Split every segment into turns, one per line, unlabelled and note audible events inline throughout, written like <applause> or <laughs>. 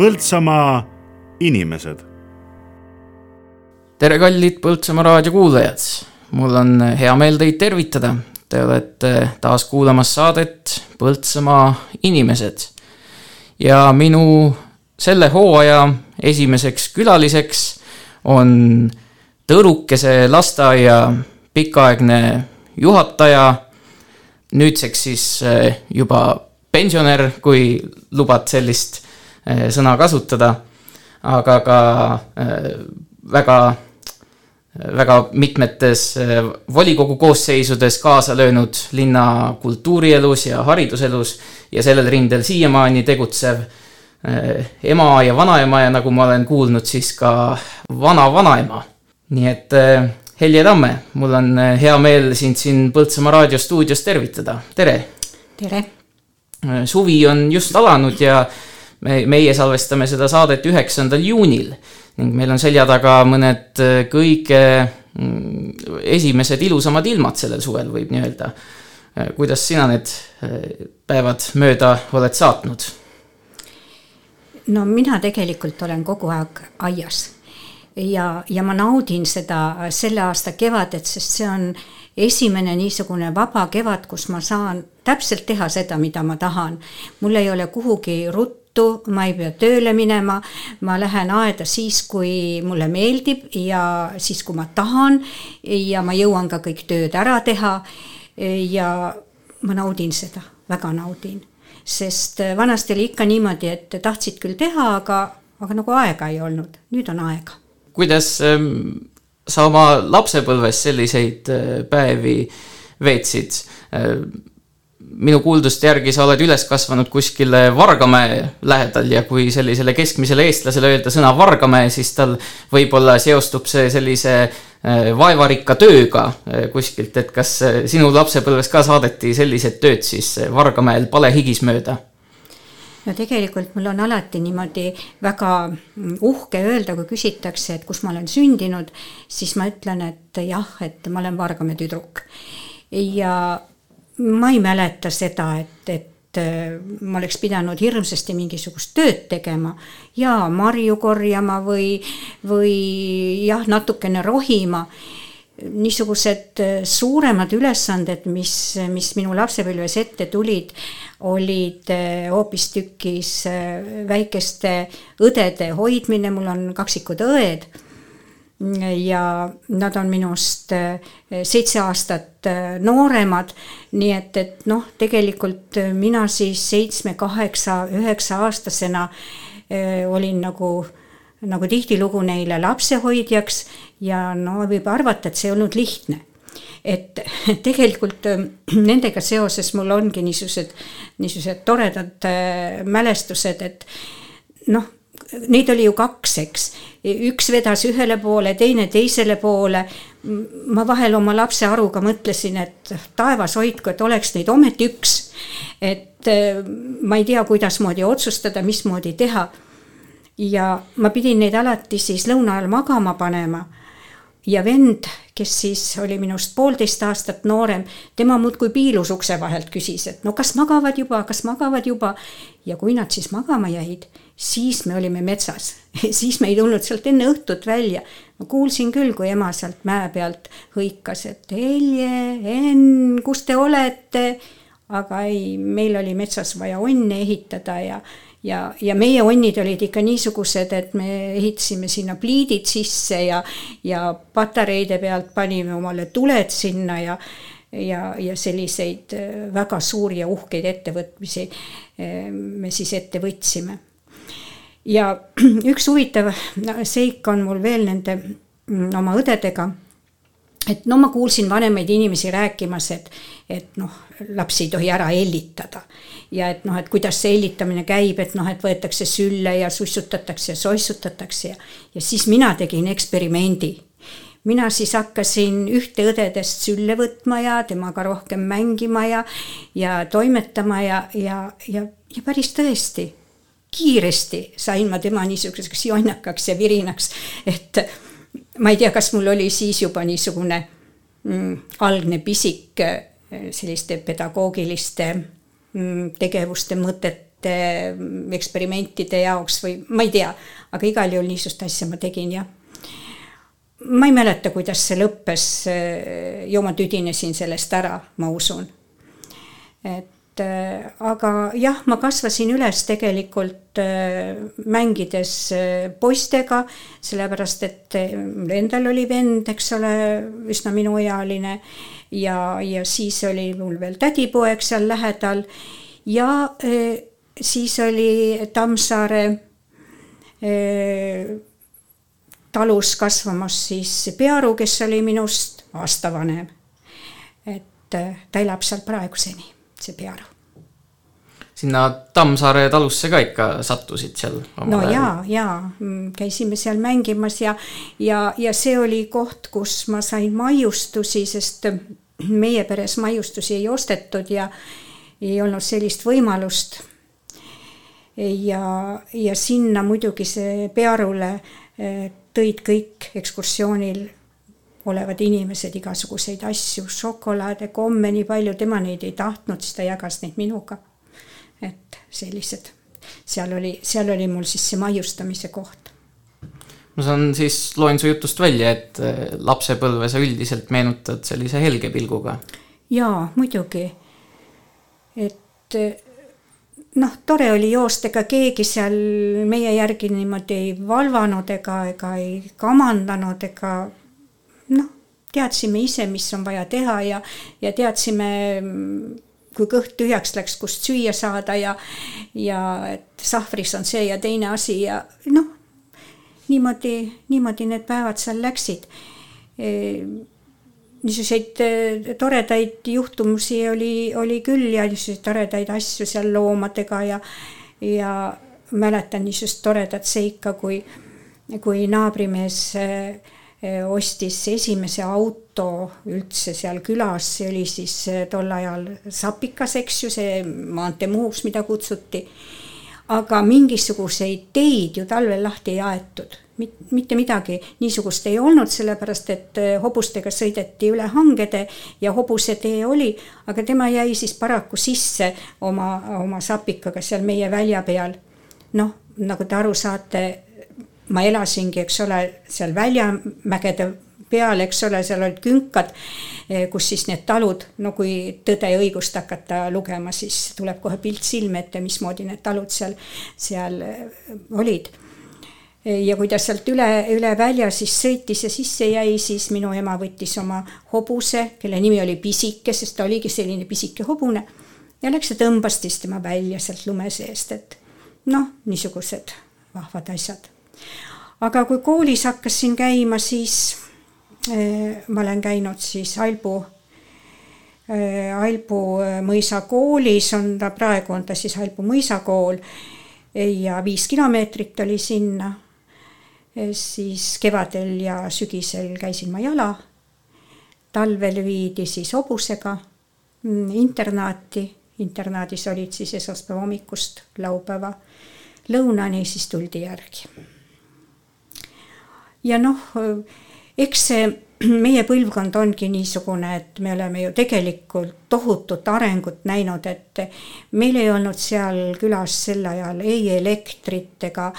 Põltsamaa inimesed.
tere, kallid Põltsamaa raadio kuulajad. mul on hea meel teid tervitada. Te olete taas kuulamas saadet Põltsamaa inimesed. ja minu selle hooaja esimeseks külaliseks on Tõrukese lasteaia pikaaegne juhataja, nüüdseks siis eh, juba pensionär, kui lubad sellist sõna kasutada, aga ka eh, väga, väga mitmetes volikogu koosseisudes kaasa löönud linna kultuurielus ja hariduselus ja sellel rindel siiamaani tegutsev ema ja vanaema ja nagu ma olen kuulnud, siis ka vana-vanaema. nii et Helje Tamme, mul on hea meel sind siin Põltsamaa raadiostuudios tervitada, tere!
tere!
suvi on just alanud ja me, meie salvestame seda saadet üheksandal juunil ning meil on selja taga mõned äh, kõige mm, esimesed ilusamad ilmad sellel suvel, võib nii öelda. Äh, kuidas sina need äh, päevad mööda oled saatnud?
no mina tegelikult olen kogu aeg aias ja, ja ma naudin seda selle aasta kevadet, sest see on esimene niisugune vaba kevad, kus ma saan täpselt teha seda, mida ma tahan. mul ei ole kuhugi ruttu, ma ei pea tööle minema, ma lähen aeda siis, kui mulle meeldib ja siis, kui ma tahan ja ma jõuan ka kõik tööd ära teha. ja ma naudin seda, väga naudin, sest vanasti oli ikka niimoodi, et tahtsid küll teha, aga, aga nagu aega ei olnud, nüüd on aega
kuidas ähm, sa oma lapsepõlves selliseid äh, päevi veetsid? Äh, minu kuulduste järgi sa oled üles kasvanud kuskil Vargamäe lähedal ja kui sellisele keskmisele eestlasele öelda sõna Vargamäe, siis tal võib-olla seostub see sellise äh, vaevarikka tööga kuskilt, et kas sinu lapsepõlves ka saadeti sellised tööd siis Vargamäel palehigis mööda?
no tegelikult mul on alati niimoodi väga uhke öelda, kui küsitakse, et kus ma olen sündinud, siis ma ütlen, et jah, et ma olen Vargamäe tüdruk. ja ma ei mäleta seda, et, et äh, ma oleks pidanud hirmsasti mingisugust tööd tegema. Ja marju korjama või, või jah, natukene rohima. Niisugused äh, suuremad ülesanded, mis, mis minu lapsepõlves ette tulid, olid äh, hoopistükkis väikeste õdede hoidmine, mul on kaksikud õed. Ja nad on minust seitse aastat nooremad, nii et, et noh, tegelikult mina siis seitsme, kaheksa, üheksa aastasena olin nagu nagu tihtilugu neile lapsehoidjaks ja no võib arvata, et see ei olnud lihtne. Et <laughs> tegelikult nendega seoses mul ongi niisugused, niisugused toredad mälestused, et noh, neid oli ju kaks, eks. üks vedas ühele poole, teine teisele poole. ma vahel oma lapse aruga mõtlesin, et taevas hoidku, et oleks neid ometi üks. et äh, ma ei tea, kuidasmoodi otsustada, mismoodi teha ja ma pidin neid alati siis lõuna ajal magama panema. ja vend, kes siis oli minust poolteist aastat noorem, tema muudkui piilus ukse vahelt küsis, et no kas magavad juba, kas magavad juba. ja kui nad siis magama jäid, siis me olime metsas <laughs> siis me ei tulnud sealt enne õhtut välja. ma kuulsin küll, kui ema sealt mäe pealt hõikas, et Helje, Enn, kus te olete? aga ei, meil oli metsas vaja onne ehitada ja ja, ja meie onnid olid ikka niisugused, et me ehitasime sinna pliidid sisse ja, ja patareide pealt panime omale tuled sinna ja ja, ja selliseid äh, väga suuri ja uhkeid ettevõtmisi äh, me siis ette võtsime. Ja <clears throat> üks huvitav seik on mul veel nende mm, oma õdedega et no ma kuulsin vanemaid inimesi rääkimas, et, et noh, lapsi ei tohi ära hellitada. ja et noh, et kuidas see hellitamine käib, et noh, et võetakse sülle ja sussutatakse ja soissutatakse ja, ja siis mina tegin eksperimendi mina siis hakkasin ühte õdedest sülle võtma ja temaga rohkem mängima ja, ja toimetama ja, ja, ja, ja päris tõesti, kiiresti sain ma tema niisuguseks jonnakaks ja virinaks, et ma ei tea, kas mul oli siis juba niisugune mm, algne pisik äh, selliste pedagoogiliste mm, tegevuste mõtet mingite mm, eksperimentide jaoks või ma ei tea, aga igal juhul niisugust asja ma tegin jah. ma ei mäleta, kuidas see lõppes, ju ma tüdinesin sellest ära, ma usun. et aga jah, ma kasvasin üles tegelikult äh, mängides äh, poistega, sellepärast et mul endal oli vend, eks ole, üsna minuealine ja, ja siis oli mul veel tädipoeg seal lähedal ja siis oli Tammsaare talus kasvamas siis Pearu, kes oli minust aasta vanem. et ta elab seal praeguseni see pearu.
sinna Tammsaare talusse ka ikka sattusid seal?
no ajal. ja, ja mm, käisime seal mängimas ja, ja, ja see oli koht, kus ma sain maiustusi, sest meie peres maiustusi ei ostetud ja ei olnud sellist võimalust. ja, ja sinna muidugi see Pearule eh, tõid kõik ekskursioonil olevad inimesed igasuguseid asju, šokolaade, komme, nii palju, tema neid ei tahtnud, siis ta jagas neid minuga. et sellised, seal oli, seal oli mul siis see maiustamise koht.
ma saan siis, loen su jutust välja, et äh, lapsepõlve sa üldiselt meenutad sellise helge pilguga.
jaa, muidugi. et noh, tore oli joosta, ega keegi seal meie järgi niimoodi ei valvanud ega, ega ei kamandanud ega noh, teadsime ise, mis on vaja teha ja, ja teadsime, kui kõht tühjaks läks, kust süüa saada ja, ja et sahvris on see ja teine asi ja noh, niimoodi, niimoodi need päevad seal läksid. E, niisuguseid e, toredaid juhtumusi oli, oli küll ja niisuguseid toredaid asju seal loomadega ja, ja mäletan niisugust toredat seika, kui, kui naabrimees äh, Eh, ostis esimese auto üldse seal külas, see oli siis eh, tol ajal Sapikas, eks ju, see maantee Muhus, mida kutsuti. aga mingisuguseid teid ju talvel lahti ei aetud, mitte midagi niisugust ei olnud, sellepärast et eh, hobustega sõideti üle hangede ja hobusetee oli, aga tema jäi siis paraku sisse oma, oma sapikaga seal meie välja peal. noh, nagu te aru saate ma elasingi, eks ole, seal väljamägede peal, eks ole, seal olid künkad, eh, kus siis need talud, no kui Tõde ja õigust hakata lugema, siis tuleb kohe pilt silme ette, mismoodi need talud seal, seal eh, olid. ja kui ta sealt üle, üle välja siis sõitis ja sisse jäi, siis minu ema võttis oma hobuse, kelle nimi oli Pisike, sest ta oligi selline pisike hobune. ja läks ja tõmbas siis tema välja sealt lume seest, et noh, niisugused vahvad asjad aga kui koolis hakkasin käima, siis äh, ma olen käinud siis Albu äh,, Albu eh, mõisa koolis on ta, praegu on ta siis Albu mõisakool ja viis kilomeetrit oli sinna. siis kevadel ja sügisel käisin ma jala. talvel viidi siis hobusega mm, internaati, internaadis olid siis esmaspäeva hommikust laupäeva lõunani, siis tuldi järgi ja noh, eks see <clears throat> meie põlvkond ongi niisugune, et me oleme ju tegelikult tohutut arengut näinud, et meil ei olnud seal külas sel ajal ei elektrit ega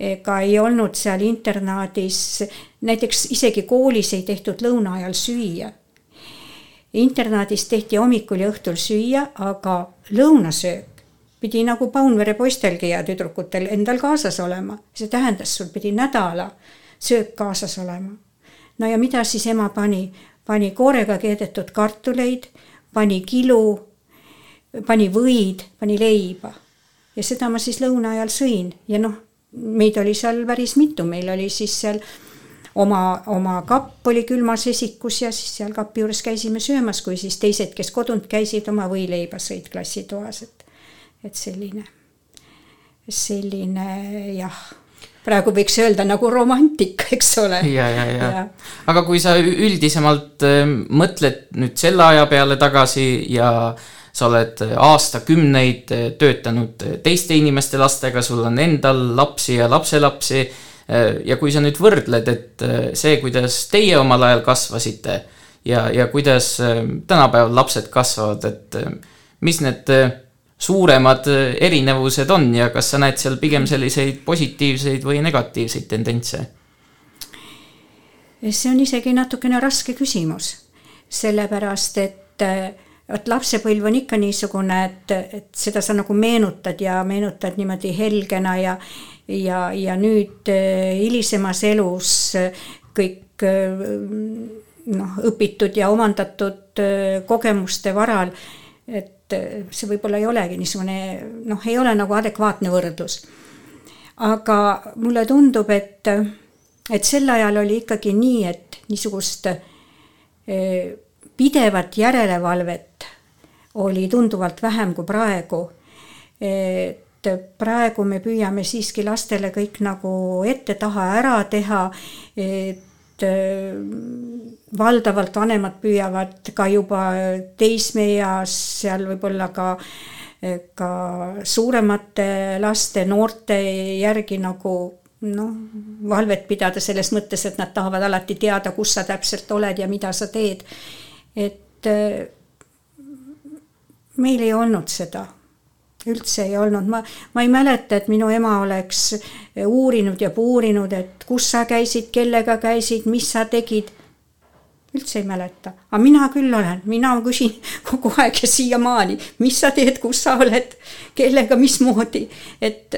ega ei olnud seal internaadis, näiteks isegi koolis ei tehtud lõuna ajal süüa. internaadis tehti hommikul ja õhtul süüa, aga lõunasöök pidi nagu Paunvere poistelgi ja tüdrukutel endal kaasas olema. see tähendas, sul pidi nädala söök kaasas olema. no ja mida siis ema pani? pani koorega keedetud kartuleid, pani kilu, pani võid, pani leiba. ja seda ma siis lõuna ajal sõin ja noh, meid oli seal päris mitu, meil oli siis seal oma, oma kapp oli külmas esikus ja siis seal kapi juures käisime söömas, kui siis teised, kes kodunt käisid, oma võileiba sõid klassitoas, et, et selline, selline jah praegu võiks öelda nagu romantika, eks ole.
ja, ja, ja, ja., aga kui sa üldisemalt äh, mõtled nüüd selle aja peale tagasi ja sa oled aastakümneid äh, töötanud teiste inimeste lastega, sul on endal lapsi ja lapselapsi. Äh, ja kui sa nüüd võrdled, et see, kuidas teie omal ajal kasvasite ja, ja kuidas tänapäeval lapsed kasvavad, et mis need suuremad erinevused on ja kas sa näed seal pigem selliseid positiivseid või negatiivseid tendentse?
see on isegi natukene raske küsimus, sellepärast et vot lapsepõlv on ikka niisugune, et, et seda sa nagu meenutad ja meenutad niimoodi helgena ja ja, ja nüüd hilisemas elus kõik noh, õpitud ja omandatud kogemuste varal, et see võib-olla ei olegi niisugune noh, ei ole nagu adekvaatne võrdlus. aga mulle tundub, et et sel ajal oli ikkagi nii, et niisugust eh, pidevat järelevalvet oli tunduvalt vähem kui praegu. et praegu me püüame siiski lastele kõik nagu ette-taha ära teha, eh, valdavalt vanemad püüavad ka juba teismeeas seal võib-olla ka ka suuremate laste, noorte järgi nagu noh, valvet pidada selles mõttes, et nad tahavad alati teada, kus sa täpselt oled ja mida sa teed. et äh, meil ei olnud seda, üldse ei olnud, ma, ma ei mäleta, et minu ema oleks uurinud ja puurinud, et kus sa käisid, kellega käisid, mis sa tegid. Üldse ei mäleta, aga mina küll olen, mina küsin <laughs> kogu aeg ja siiamaani, mis sa teed, kus sa oled, kellega, mismoodi, et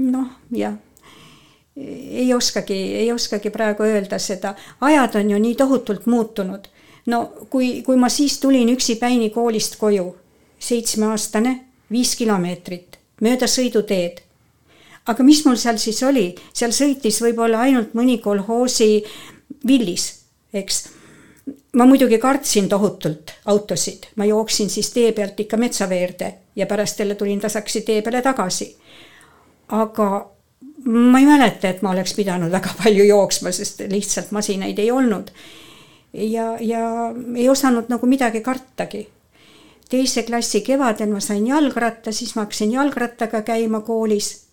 noh, jah. Ei oskagi, ei oskagi praegu öelda seda, ajad on ju nii tohutult muutunud. no kui, kui ma siis tulin üksipäini koolist koju, seitsmeaastane, viis kilomeetrit mööda sõiduteed. aga mis mul seal siis oli, seal sõitis võib-olla ainult mõni kolhoosi villis, eks ma muidugi kartsin tohutult autosid, ma jooksin siis tee pealt ikka metsaveerde ja pärast jälle tulin tasakesi tee peale tagasi. aga ma ei mäleta, et ma oleks pidanud väga palju jooksma, sest lihtsalt masinaid ei olnud. ja, ja ei osanud nagu midagi kartagi. Teise klassi kevadel ma sain jalgratta, siis ma hakkasin jalgrattaga käima koolis.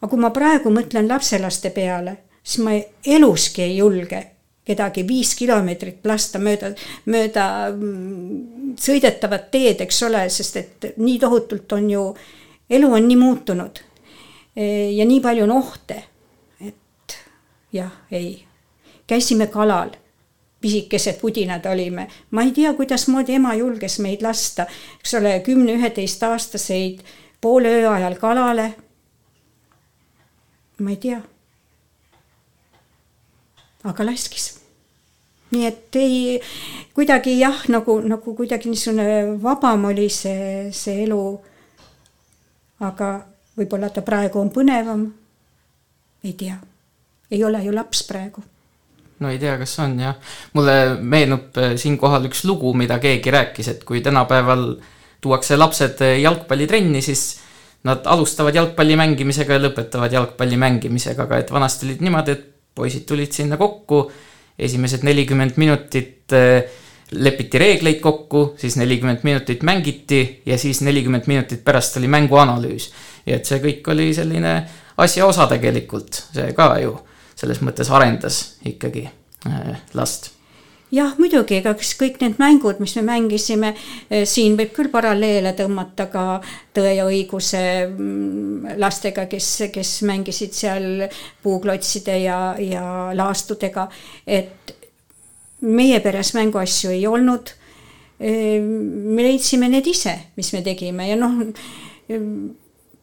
aga kui ma praegu mõtlen lapselaste peale, siis ma eluski ei julge kedagi viis kilomeetrit lasta mööda, mööda mm, sõidetavat teed, eks ole, sest et nii tohutult on ju, elu on nii muutunud ja nii palju on ohte, et jah, ei. käisime kalal, pisikesed pudinad olime, ma ei tea, kuidasmoodi ema julges meid lasta, eks ole, kümne-üheteistaastaseid poole öö ajal kalale. ma ei tea. aga laskis nii et ei, kuidagi jah, nagu, nagu kuidagi niisugune vabam oli see, see elu. aga võib-olla ta praegu on põnevam. ei tea, ei ole ju laps praegu.
No ei tea, kas on jah, mulle meenub äh, siinkohal üks lugu, mida keegi rääkis, et kui tänapäeval tuuakse lapsed äh, jalgpallitrenni, siis nad alustavad jalgpalli mängimisega ja lõpetavad jalgpalli mängimisega, aga et vanasti olid niimoodi, et poisid tulid sinna kokku, esimesed nelikümmend minutit äh, lepiti reegleid kokku, siis nelikümmend minutit mängiti ja siis nelikümmend minutit pärast oli mänguanalüüs. Ja et see kõik oli selline asja osa tegelikult, see ka ju selles mõttes arendas ikkagi äh, last
jah, muidugi, ega kas kõik need mängud, mis me mängisime, äh, siin võib küll paralleele tõmmata ka Tõe ja õiguse mm, lastega, kes, kes mängisid seal puuklotside ja, ja laastudega, et meie peres mänguasju ei olnud. Äh, me leidsime need ise, mis me tegime ja noh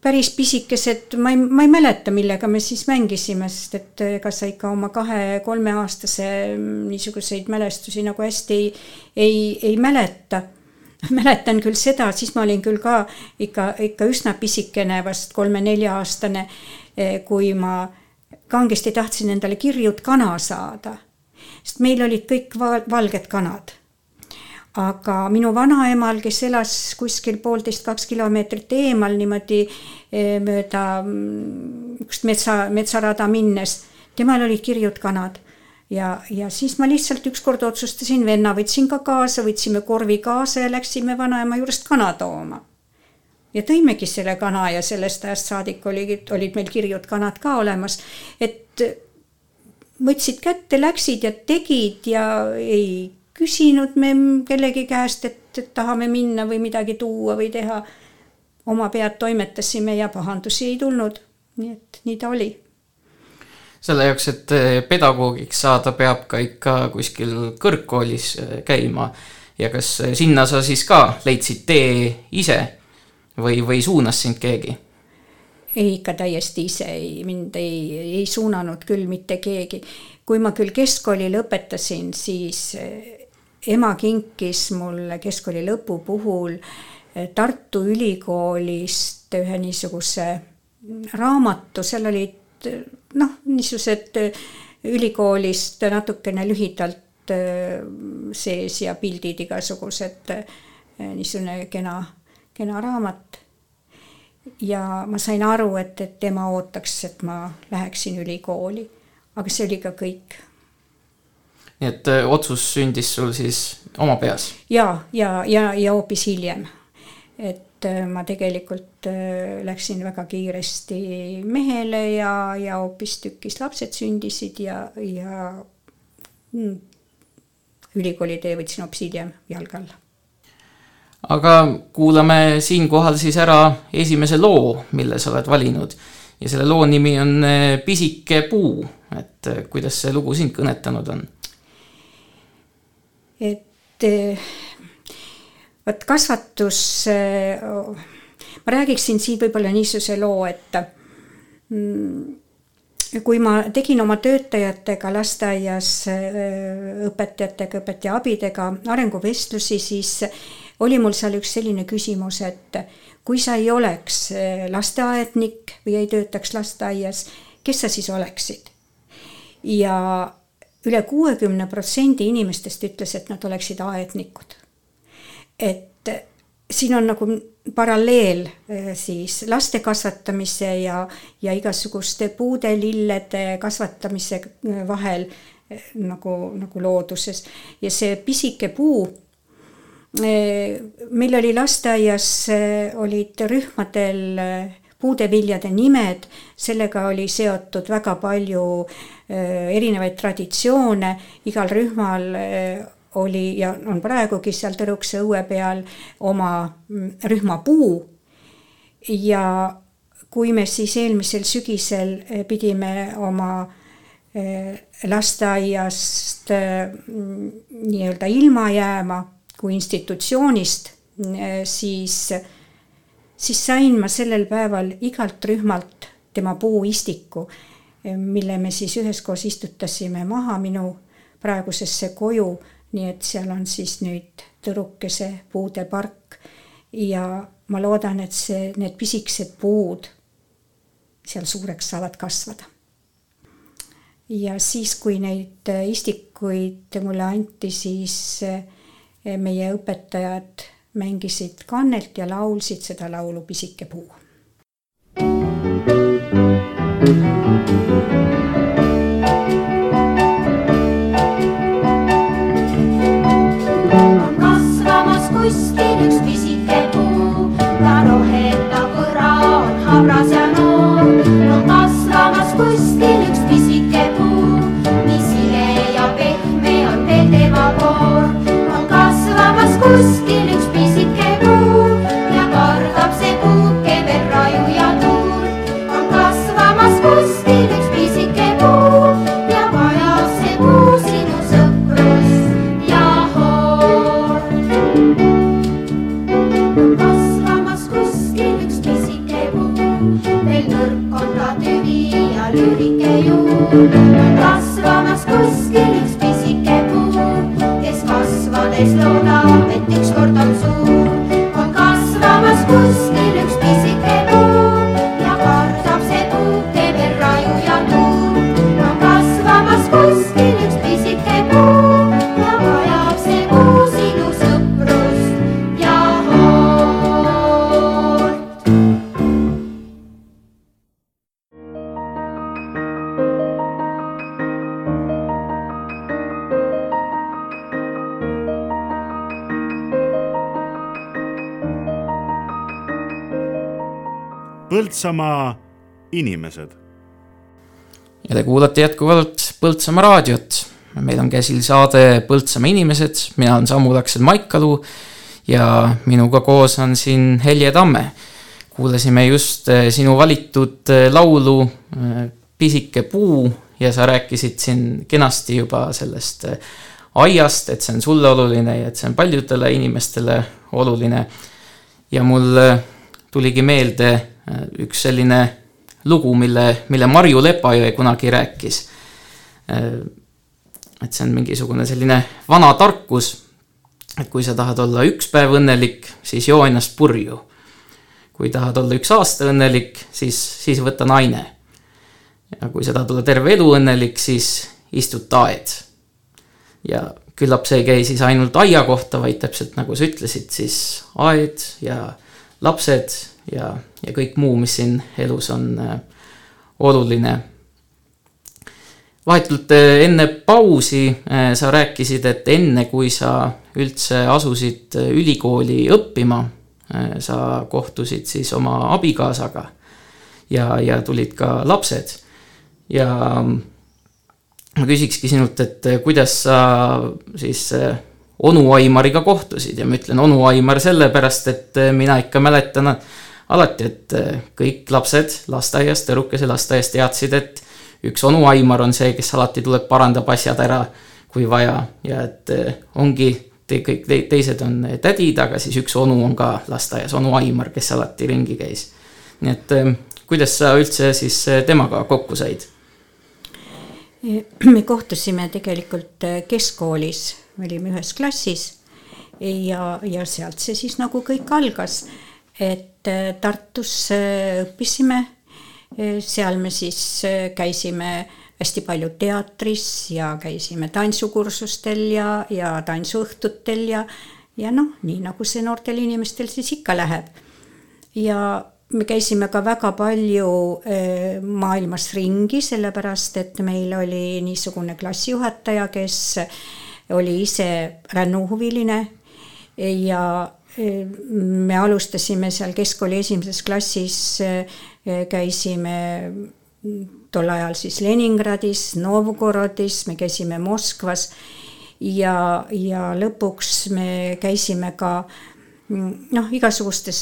päris pisikesed, ma ei, ma ei mäleta, millega me siis mängisime, sest et ega sa ikka oma kahe-kolmeaastase niisuguseid mälestusi nagu hästi ei, ei, ei mäleta. <laughs> mäletan küll seda, siis ma olin küll ka ikka, ikka üsna pisikene, vast kolme-nelja-aastane, kui ma kangesti tahtsin endale kirjut kana saada. sest meil olid kõik valged kanad aga minu vanaemal, kes elas kuskil poolteist, kaks kilomeetrit eemal niimoodi eh, mööda mm, metsa, metsarada minnes, temal olid kirjud kanad. ja, ja siis ma lihtsalt ükskord otsustasin, venna võtsin ka kaasa, võtsime korvi kaasa ja läksime vanaema juurest kana tooma. ja tõimegi selle kana ja sellest ajast saadik oli, olid meil kirjud kanad ka olemas, et võtsid kätte, läksid ja tegid ja ei küsinud me kellegi käest, et, et tahame minna või midagi tuua või teha. oma pead toimetasime ja pahandusi ei tulnud. nii et nii ta oli.
selle jaoks, et eh, pedagoogiks saada, peab ka ikka kuskil kõrgkoolis eh, käima. ja kas sinna sa siis ka leidsid tee ise või, või suunas sind keegi?
ei, ikka täiesti ise, ei, mind ei, ei suunanud küll mitte keegi. kui ma küll keskkooli lõpetasin, siis eh, ema kinkis mulle keskkooli lõpu puhul Tartu Ülikoolist ühe niisuguse raamatu, seal olid noh, niisugused ülikoolist natukene lühidalt sees ja pildid igasugused, niisugune kena, kena raamat. ja ma sain aru, et, et tema ootaks, et ma läheksin ülikooli, aga see oli ka kõik
nii et otsus sündis sul siis oma peas?
ja, ja, ja, ja hoopis hiljem et äh, ma tegelikult äh, läksin väga kiiresti mehele ja, ja hoopistükkis lapsed sündisid ja, ja mm, ülikooli tee võtsin hoopis hiljem jalge alla.
aga kuulame siinkohal siis ära esimese loo, mille sa oled valinud ja selle loo nimi on äh, Pisike puu, et kuidas see lugu sind kõnetanud on?
Et vot kasvatus, ma räägiksin siin võib-olla niisuguse loo, et mm, kui ma tegin oma töötajatega lasteaias, õpetajatega, õpetaja abidega arenguvestlusi, siis oli mul seal üks selline küsimus, et kui sa ei oleks lasteaednik või ei töötaks lasteaias, kes sa siis oleksid? ja üle kuuekümne protsendi inimestest ütles, et nad oleksid aednikud. Et siin on nagu paralleel eh, siis laste kasvatamise ja, ja igasuguste puude, lillede kasvatamise eh, vahel eh, nagu, nagu looduses. Ja see pisike puu meil oli lasteaias, olid rühmadel puudeviljade nimed, sellega oli seotud väga palju erinevaid traditsioone, igal rühmal oli ja on praegugi seal Tõrukse õue peal oma mm, rühmapuu. ja kui me siis eelmisel sügisel eh, pidime oma lasteaiast nii-öelda ilma jääma kui institutsioonist, siis, siis sain ma sellel päeval igalt rühmalt tema puuistiku, mille me siis üheskoos istutasime maha minu praegusesse koju nii et seal on siis nüüd Tõrukese puudepark ja ma loodan, et see, need pisikesed puud seal suureks saavad kasvada. ja siis, kui neid istikuid mulle anti, siis eh, meie õpetajad mängisid kannelt ja laulsid seda laulu Pisike puu. thank you
Põltsamaa inimesed.
ja te kuulate jätkuvalt Põltsamaa raadiot. meil on käsil saade Põltsamaa inimesed, mina olen Samu Laksel Maikalu ja minuga koos on siin Helje Tamme. kuulasime just sinu valitud laulu Pisike puu ja sa rääkisid siin kenasti juba sellest aiast, et see on sulle oluline ja et see on paljudele inimestele oluline. ja mul tuligi meelde üks selline lugu, mille, mille Marju Lepajõe kunagi rääkis. et see on mingisugune selline vana tarkus, et kui sa tahad olla üks päev õnnelik, siis joo ennast purju. kui tahad olla üks aasta õnnelik, siis, siis võta naine. ja kui sa tahad olla terve elu õnnelik, siis istud taed. ja küllap see ei käi siis ainult aia kohta, vaid täpselt nagu sa ütlesid, siis aed ja lapsed ja, ja kõik muu, mis siin elus on äh, oluline. vahetult äh, enne pausi äh, sa rääkisid, et enne kui sa üldse asusid ülikooli õppima, sa kohtusid siis oma abikaasaga ja, ja tulid ka lapsed ja ma küsikski sinult, et kuidas sa siis onu Aimariga kohtusid ja ma ütlen onu Aimar sellepärast, et mina ikka mäletan alati, et kõik lapsed lasteaias, tüdrukese lasteaias teadsid, et üks onu Aimar on see, kes alati tuleb, parandab asjad ära, kui vaja ja et ongi te, kõik te, teised on tädid, aga siis üks onu on ka lasteaias, onu Aimar, kes alati ringi käis. nii et kuidas sa üldse siis temaga kokku said?
me kohtusime tegelikult keskkoolis me olime ühes klassis ja, ja sealt see siis nagu kõik algas, et äh, Tartus äh, õppisime, äh, seal me siis käisime hästi palju teatris ja käisime tantsukursustel ja, ja tantsuõhtutel ja, ja noh, nii nagu see noortel inimestel siis ikka läheb. ja me käisime ka väga palju maailmas ringi, sellepärast et meil oli niisugune klassijuhataja, kes oli ise rännuhuviline ja me alustasime seal keskkooli esimeses klassis, e, käisime tol ajal siis Leningradis, Novgorodis, me käisime Moskvas ja, ja lõpuks me käisime ka noh, igasugustes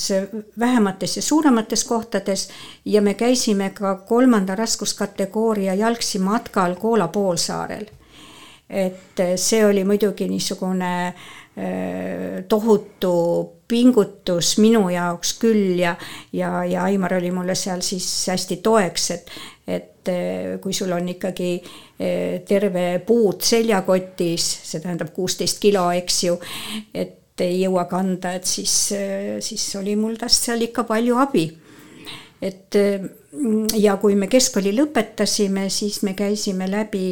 vähemates ja suuremates kohtades ja me käisime ka kolmanda raskuskategooria jalgsi matkal Koola poolsaarel et eh, see oli muidugi niisugune eh, tohutu pingutus minu jaoks küll ja, ja, ja Aimar oli mulle seal siis hästi toeks, et, et eh, kui sul on ikkagi terve puud seljakotis, see tähendab kuusteist kilo, eks ju, et ei jõua kanda, et siis, siis oli mul tast seal ikka palju abi. et ja kui me keskkooli lõpetasime, siis me käisime läbi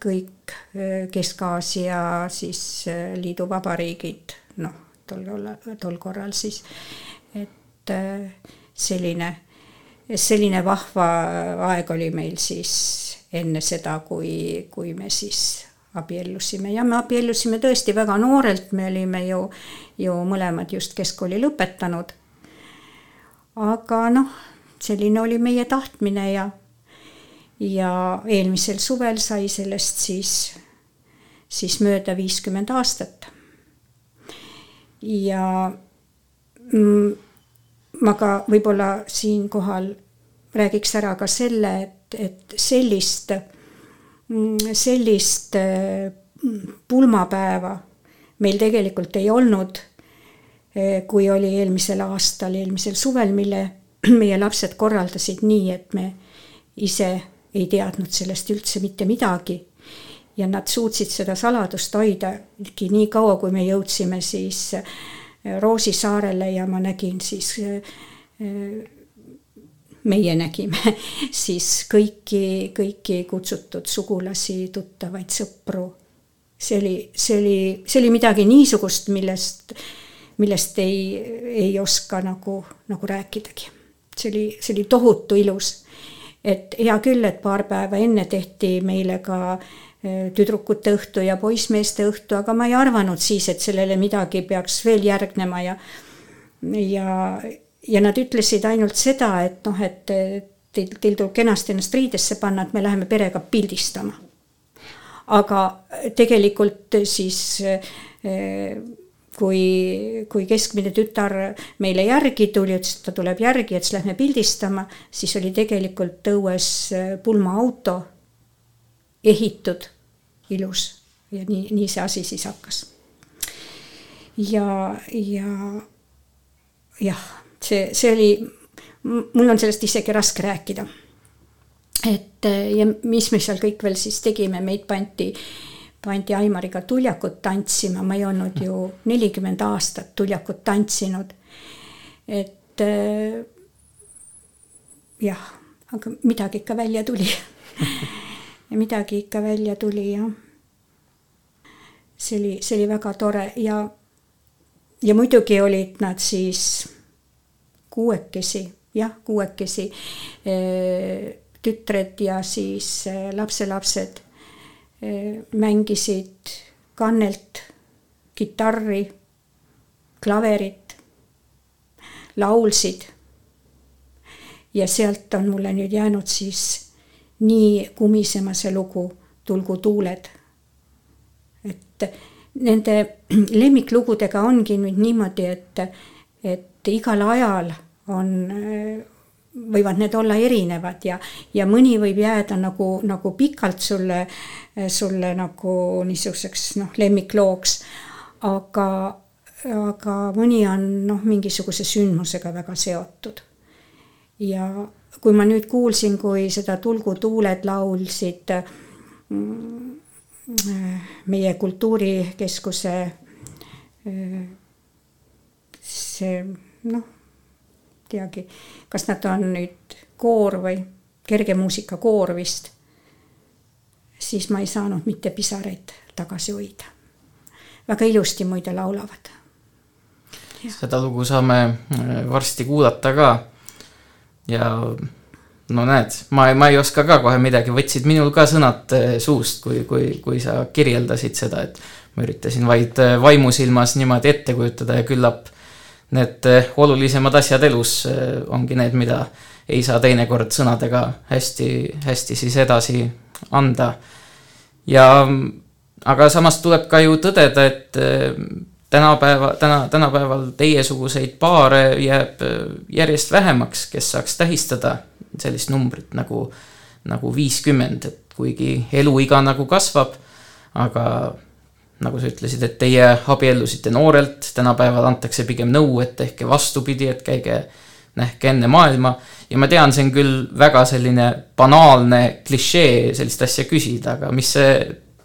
kõik äh, Kesk-Aasia siis äh, liiduvabariigid, noh, tol korral, tol korral siis, et äh, selline, selline vahva aeg oli meil siis enne seda, kui, kui me siis abiellusime ja me abiellusime tõesti väga noorelt, me olime ju, ju mõlemad just keskkooli lõpetanud. aga noh, selline oli meie tahtmine ja ja eelmisel suvel sai sellest siis, siis mööda viiskümmend aastat. ja mm, ma ka võib-olla siinkohal räägiks ära ka selle, et, et sellist, mm, sellist mm, pulmapäeva meil tegelikult ei olnud, eh, kui oli eelmisel aastal, eelmisel suvel, mille meie lapsed korraldasid nii, et me ise ei teadnud sellest üldse mitte midagi. ja nad suutsid seda saladust hoidagi nii kaua, kui me jõudsime siis äh, Roosi saarele ja ma nägin siis äh, meie nägime <laughs> siis kõiki, kõiki kutsutud sugulasi, tuttavaid, sõpru. see oli, see oli, see oli midagi niisugust, millest, millest ei, ei oska nagu, nagu rääkidagi. see oli, see oli tohutu ilus et hea küll, et paar päeva enne tehti meile ka äh, tüdrukute õhtu ja poissmeeste õhtu, aga ma ei arvanud siis, et sellele midagi peaks veel järgnema ja ja, ja nad ütlesid ainult seda, et noh, et teil, teil tuleb kenasti ennast riidesse panna, et me läheme perega pildistama. aga tegelikult siis äh, kui, kui keskmine tütar meile järgi tuli, ütles, et ta tuleb järgi, et siis lähme pildistama, siis oli tegelikult õues pulmaauto ehitud, ilus ja nii, nii see asi siis hakkas. ja, ja jah, see, see oli, mul on sellest isegi raske rääkida. et ja mis me seal kõik veel siis tegime, meid pandi äh, pandi Aimariga tuljakut tantsima, ma ei olnud ju nelikümmend aastat tuljakut tantsinud. et äh, jah, aga midagi ikka välja tuli <laughs> midagi ikka välja tuli jah. see oli, see oli väga tore ja, ja muidugi olid nad siis kuuekesi, jah, kuuekesi äh, tütred ja siis äh, lapselapsed mängisid kannelt kitarri, klaverit, laulsid. ja sealt on mulle nüüd jäänud siis nii kumisema see lugu Tulgu tuuled. et nende <clears throat> lemmiklugudega ongi nüüd niimoodi, et, et igal ajal on võivad need olla erinevad ja, ja mõni võib jääda nagu, nagu pikalt sulle, sulle nagu niisuguseks noh, lemmiklooks. aga, aga mõni on noh, mingisuguse sündmusega väga seotud. ja kui ma nüüd kuulsin, kui seda Tulgu tuuled laulsid mm, meie kultuurikeskuse see noh teagi, kas nad on nüüd koor või kergemuusikakoor vist, siis ma ei saanud mitte pisaraid tagasi hoida. väga ilusti muide laulavad.
seda lugu saame äh, varsti kuulata ka. ja no näed, ma, ma ei oska ka kohe midagi, võtsid minul ka sõnad äh, suust, kui, kui, kui sa kirjeldasid seda, et ma üritasin vaid äh, vaimusilmas niimoodi ette kujutada ja küllap need eh, olulisemad asjad elus eh, ongi need, mida ei saa teinekord sõnadega hästi, hästi siis edasi anda. ja aga samas tuleb ka ju tõdeda, et eh, tänapäeva, täna, tänapäeval teiesuguseid paare jääb järjest vähemaks, kes saaks tähistada sellist numbrit nagu, nagu viiskümmend, et kuigi eluiga nagu kasvab, aga nagu sa ütlesid, et teie abiellusite noorelt, tänapäeval antakse pigem nõu, et tehke vastupidi, et käige, nähke enne maailma. ja ma tean, see on küll väga selline banaalne klišee sellist asja küsida, aga mis see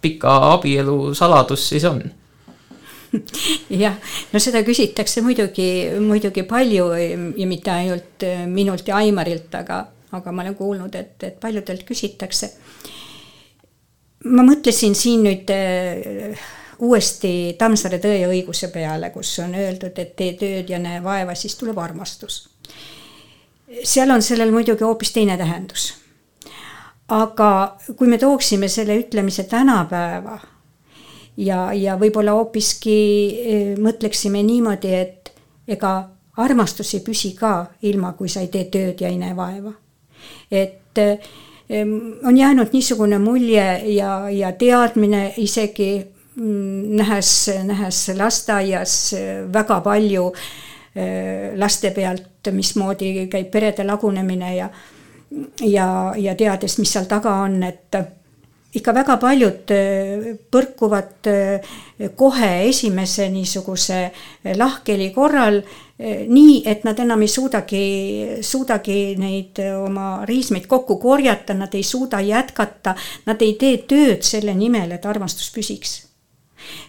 pika abielu saladus siis on? <laughs>
jah, no seda küsitakse muidugi, muidugi palju ja mitte ainult minult ja Aimarilt, aga, aga ma olen kuulnud, et, et paljudelt küsitakse. ma mõtlesin siin nüüd uuesti Tammsaare Tõe ja õiguse peale, kus on öeldud, et tee tööd ja näe vaeva, siis tuleb armastus. seal on sellel muidugi hoopis teine tähendus. aga kui me tooksime selle ütlemise tänapäeva ja, ja võib-olla hoopiski e, mõtleksime niimoodi, et ega armastus ei püsi ka ilma, kui sa ei tee tööd ja ei näe vaeva. et e, on jäänud niisugune mulje ja, ja teadmine isegi nähes, nähes lasteaias väga palju äh, laste pealt, mismoodi käib perede lagunemine ja ja, ja teades, mis seal taga on, et ikka väga paljud äh, põrkuvad äh, kohe esimese niisuguse lahkheli korral nii, et nad enam ei suudagi, suudagi neid oma riismeid kokku korjata, nad ei suuda jätkata, nad ei tee tööd selle nimel, et armastus püsiks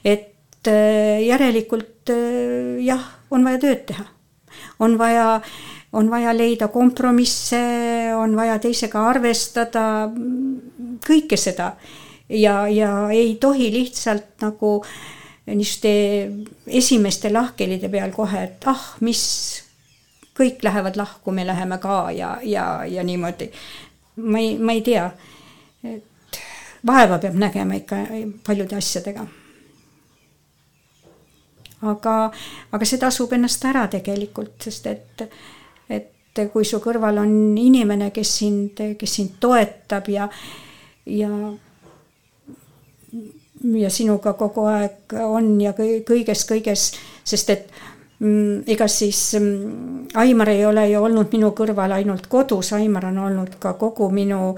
et äh, järelikult äh, jah, on vaja tööd teha. on vaja, on vaja leida kompromisse, on vaja teisega arvestada, kõike seda. ja, ja ei tohi lihtsalt nagu niisuguste esimeste lahkhelide peal kohe, et ah, mis, kõik lähevad lahku, me läheme ka ja, ja, ja niimoodi. ma ei, ma ei tea, et vaeva peab nägema ikka paljude asjadega aga, aga see tasub ennast ära tegelikult, sest et, et kui su kõrval on inimene, kes sind, kes sind toetab ja, ja ja sinuga kogu aeg on ja kõiges, kõiges sest et mm, ega siis mm, Aimar ei ole ju olnud minu kõrval ainult kodus, Aimar on olnud ka kogu minu,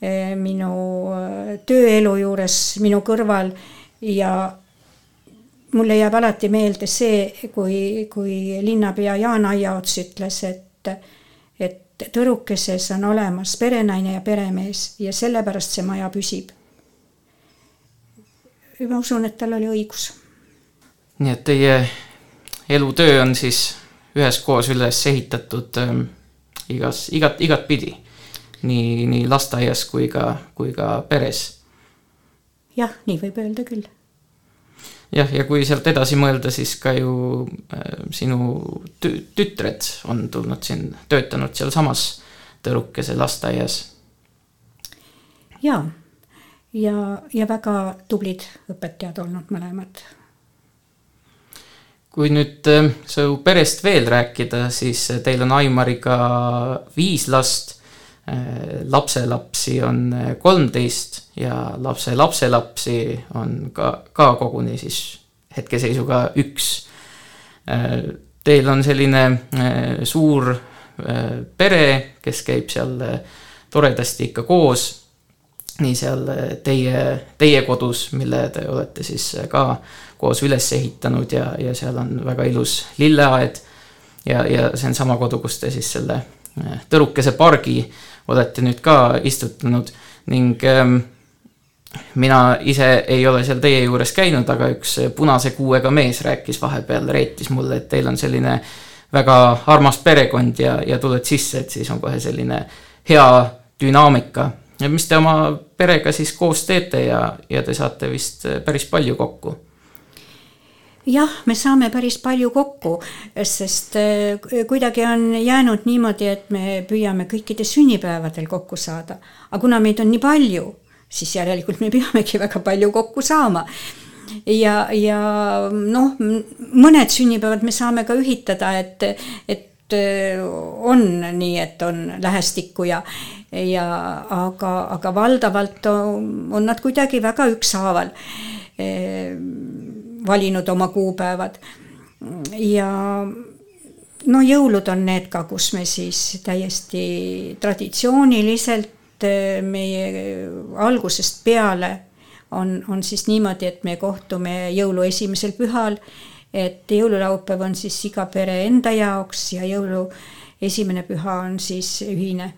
eh, minu eh, tööelu juures minu kõrval ja mulle jääb alati meelde see, kui, kui linnapea Jaan Aiaots ütles, et, et tõrukeses on olemas perenaine ja peremees ja sellepärast see maja püsib. ma usun, et tal oli õigus.
nii et teie elutöö on siis üheskoos üles ehitatud ähm, igas, igat, igatpidi. nii, nii lasteaias kui ka, kui ka peres.
jah, nii võib öelda küll
jah, ja kui sealt edasi mõelda, siis ka ju äh, sinu tü tütred on tulnud siin, töötanud sealsamas Tõrukese lasteaias.
ja, ja, ja väga tublid õpetajad olnud mõlemad.
kui nüüd äh, su perest veel rääkida, siis teil on Aimariga viis last äh,, lapselapsi on kolmteist ja lapse lapselapsi on ka, ka koguni siis hetkeseisuga üks. Teil on selline äh, suur äh, pere, kes käib seal äh, toredasti ikka koos, nii seal teie, teie kodus, mille te olete siis ka koos üles ehitanud ja, ja seal on väga ilus lilleaed. ja, ja see on sama kodu, kus te siis selle Tõrukese pargi olete nüüd ka istutanud ning ähm, mina ise ei ole seal teie juures käinud, aga üks punase kuuega mees rääkis vahepeal, reetis mulle, et teil on selline väga armas perekond ja, ja tuled sisse, et siis on kohe selline hea dünaamika. mis te oma perega siis koos teete ja, ja te saate vist päris palju kokku?
Jah, me saame päris palju kokku, sest äh, kuidagi on jäänud niimoodi, et me püüame kõikidel sünnipäevadel kokku saada. aga kuna meid on nii palju siis järelikult me <laughs> peamegi väga palju kokku saama. ja, ja noh, mõned sünnipäevad me saame ka ühitada, et, et äh, on nii, et on lähestikku ja, ja aga, aga valdavalt on, on nad kuidagi väga ükshaaval eh, valinud oma kuupäevad. ja no jõulud on need ka, kus me siis täiesti traditsiooniliselt et meie algusest peale on, on siis niimoodi, et me kohtume jõulu esimesel pühal, et jõululaupäev on siis iga pere enda jaoks ja jõulu esimene püha on siis ühine.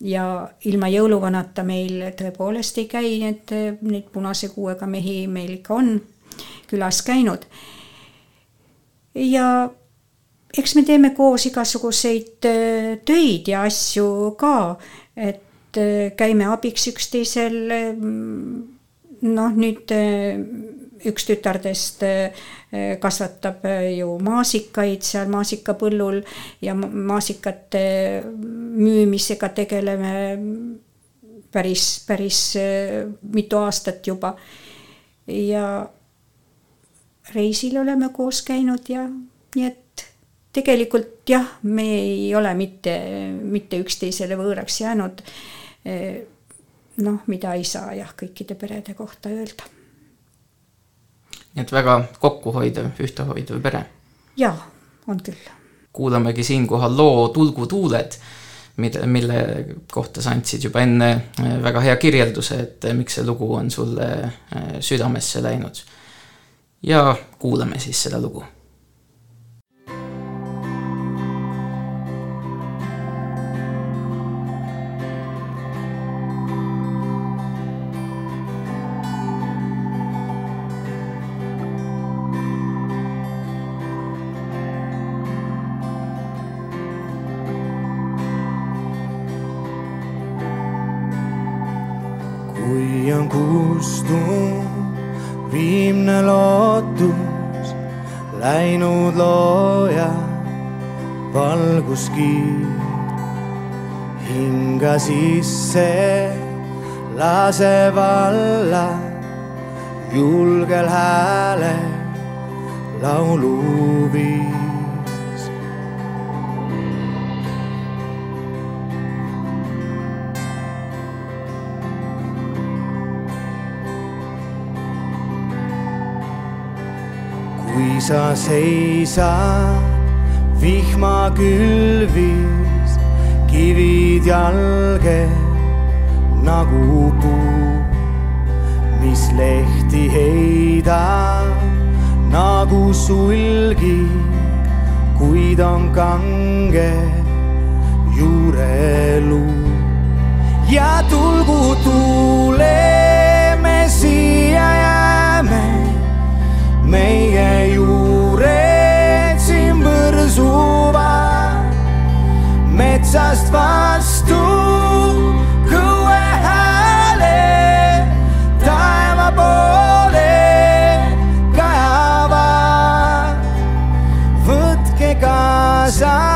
ja ilma jõuluvanata meil tõepoolest ei käi, et neid punase kuuega mehi meil ikka on külas käinud. ja eks me teeme koos igasuguseid äh, töid ja asju ka, et äh, käime abiks üksteisel. Mm, noh, nüüd äh, üks tütardest kasvatab ju maasikaid seal maasikapõllul ja maasikate müümisega tegeleme päris, päris mitu aastat juba. ja reisil oleme koos käinud ja nii et tegelikult jah, me ei ole mitte, mitte üksteisele võõraks jäänud noh, mida ei saa jah, kõikide perede kohta öelda.
nii et väga kokkuhoidev, ühtehoidev pere?
jaa, on küll.
kuulamegi siinkohal loo Tulgu tuuled, mida, mille kohta sa andsid juba enne äh, väga hea kirjelduse, et äh, miks see lugu on sulle südamesse läinud. Ja kuulame siis seda lugu
valguskiir hinga sisse laseb alla julgel häälel lauluviis. kui sa seisad vihmakülvis, kivid jalge nagu puu, mis lehti heidab nagu sulgi, kuid on kange juureluu ja tulgu tuule, me siia jääme, meie juured siin põrsuvad metsast vastu kõue hääle taeva poole kajavad. võtke kaasa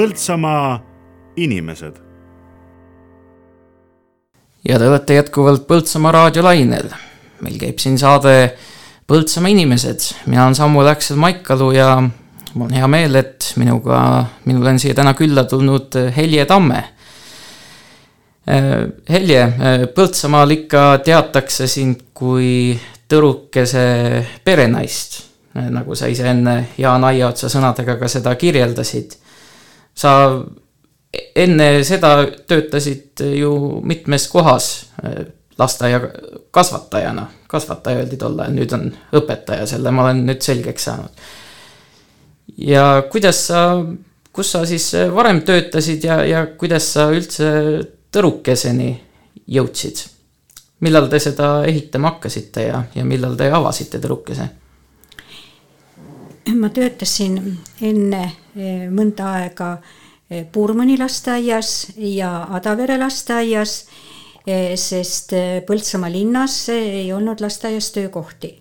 Põltsamaa inimesed
ja te olete jätkuvalt Põltsamaa raadiolainel. meil käib siin saade Põltsamaa inimesed, mina olen Samu Läksel Maikalu ja mul on hea meel, et minuga, minul on siia täna külla tulnud Helje Tamme. Helje, Põltsamaal ikka teatakse sind kui tõrukese perenaist, nagu sa ise enne Jaan Aiaotsa sõnadega ka seda kirjeldasid. Sa enne seda töötasid ju mitmes kohas äh, lasteaia kasvatajana, kasvataja öeldi tol ajal, nüüd on õpetaja, selle ma olen nüüd selgeks saanud. ja kuidas sa, kus sa siis varem töötasid ja, ja kuidas sa üldse tõrukeseni jõudsid? millal te seda ehitama hakkasite ja, ja millal te avasite tõrukese?
Ma töötasin enne eh, mõnda aega eh, Puurmani lasteaias ja Adavere lasteaias, eh, sest Põltsamaa linnas ei olnud lasteaias töökohti.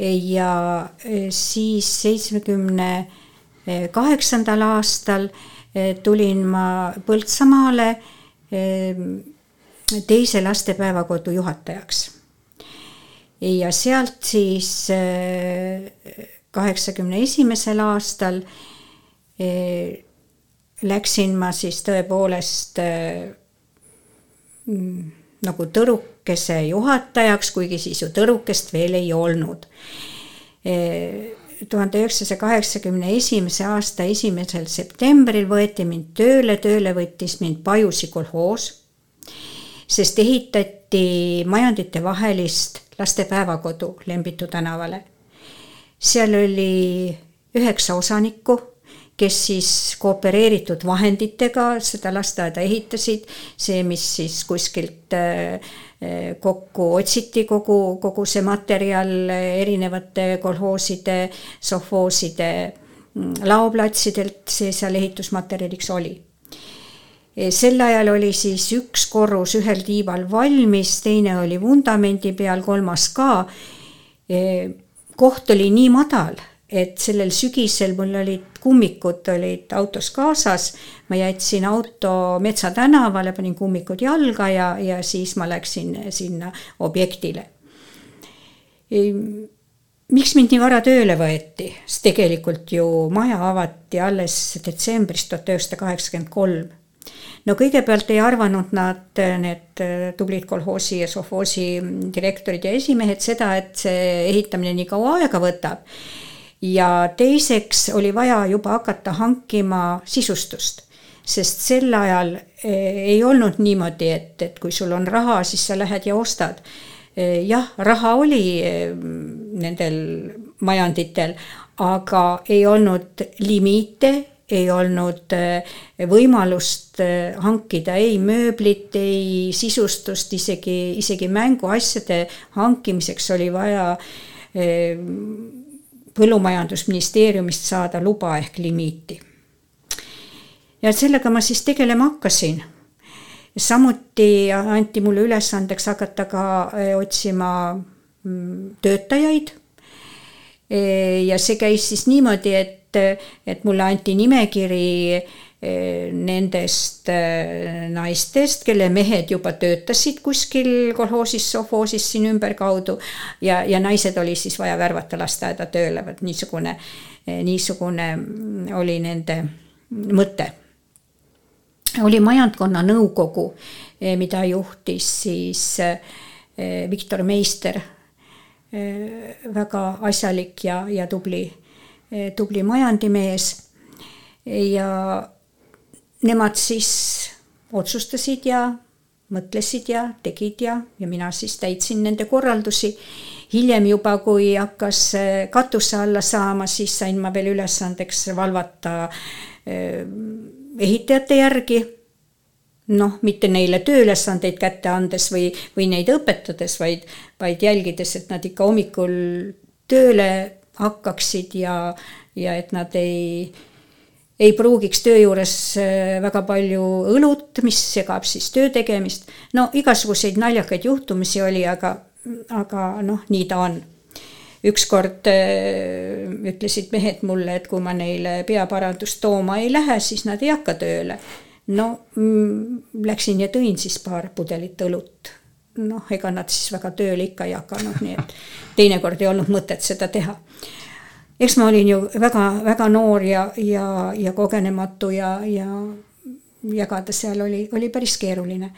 ja siis seitsmekümne kaheksandal aastal tulin ma Põltsamaale teise lastepäevakodu juhatajaks ja sealt siis kaheksakümne esimesel aastal eh, läksin ma siis tõepoolest eh, mm, nagu tõrukese juhatajaks, kuigi siis ju tõrukest veel ei olnud. Eh, tuhande üheksasaja kaheksakümne esimese aasta esimesel septembril võeti mind tööle, tööle võttis mind Pajusi kolhoos, sest ehitati majandite vahelist lastepäevakodu Lembitu tänavale seal oli üheksa osanikku, kes siis koopereeritud vahenditega seda lasteaeda ehitasid, see, mis siis kuskilt äh, kokku otsiti, kogu, kogu see materjal erinevate kolhooside, sovhooside mm, laoplatsidelt, see seal ehitusmaterjaliks oli. Sel ajal oli siis üks korrus ühel tiival valmis, teine oli vundamendi peal, kolmas ka koht oli nii madal, et sellel sügisel mul olid kummikud olid autos kaasas, ma jätsin auto Metsa tänavale, panin kummikud jalga ja, ja siis ma läksin sinna objektile. miks mind nii vara tööle võeti, sest tegelikult ju maja avati alles detsembris tuhat üheksasada kaheksakümmend kolm no kõigepealt ei arvanud nad, need tublid kolhoosi ja sovhoosi direktorid ja esimehed seda, et see ehitamine nii kaua aega võtab. ja teiseks oli vaja juba hakata hankima sisustust, sest sel ajal eh, ei olnud niimoodi, et, et kui sul on raha, siis sa lähed ja ostad jah, raha oli nendel majanditel, aga ei olnud limiite ei olnud eh, võimalust eh, hankida ei mööblit, ei sisustust, isegi, isegi mänguasjade hankimiseks oli vaja eh, põllumajandusministeeriumist saada luba ehk limiiti. ja sellega ma siis tegelema hakkasin. samuti anti mulle ülesandeks hakata ka otsima mm, töötajaid. ja see käis siis niimoodi, et et, et mulle anti nimekiri eh, nendest eh, naistest, kelle mehed juba töötasid kuskil kolhoosis, sovhoosis siin ümberkaudu ja, ja naised oli siis vaja värvata lasteaeda tööle, vot niisugune, eh, niisugune oli nende mõte. oli majandkonna nõukogu, mida juhtis siis Viktor Meister, väga asjalik ja, ja tubli tubli majandimees ja nemad siis otsustasid ja mõtlesid ja tegid ja, ja mina siis täitsin nende korraldusi. hiljem juba, kui hakkas eh, katuse alla saama, siis sain ma veel ülesandeks valvata eh, ehitajate järgi. noh, mitte neile tööülesandeid kätte andes või, või neid õpetades, vaid, vaid jälgides, et nad ikka hommikul tööle hakkaksid ja, ja et nad ei, ei pruugiks töö juures äh, väga palju õlut, mis segab siis töö tegemist. no igasuguseid naljakaid juhtumisi oli, aga, aga noh, nii ta on. ükskord äh, ütlesid mehed mulle, et kui ma neile peaparandust tooma ei lähe, siis nad ei hakka tööle. no mm, läksin ja tõin siis paar pudelit õlut noh, ega nad siis väga tööle ikka ei hakanud, nii et teinekord ei olnud mõtet seda teha. eks ma olin ju väga-väga noor ja, ja, ja kogenematu ja, ja jagada seal oli, oli päris keeruline.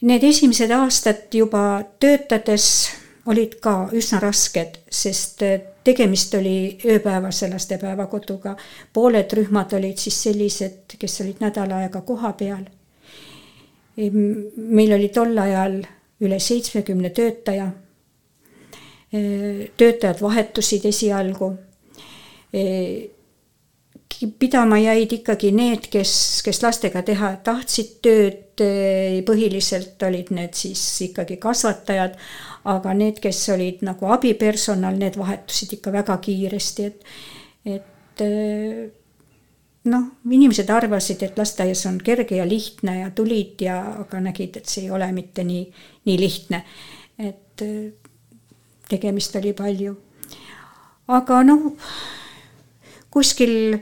Need esimesed aastad juba töötades olid ka üsna rasked, sest tegemist oli ööpäevase lastepäevakoduga. pooled rühmad olid siis sellised, kes olid nädal aega kohapeal meil oli tol ajal üle seitsmekümne töötaja. töötajad vahetusid esialgu. pidama jäid ikkagi need, kes, kes lastega teha tahtsid tööd, põhiliselt olid need siis ikkagi kasvatajad, aga need, kes olid nagu abipersonal, need vahetusid ikka väga kiiresti, et, et noh, inimesed arvasid, et lasteaias on kerge ja lihtne ja tulid ja, aga nägid, et see ei ole mitte nii, nii lihtne. et äh, tegemist oli palju. aga noh, kuskil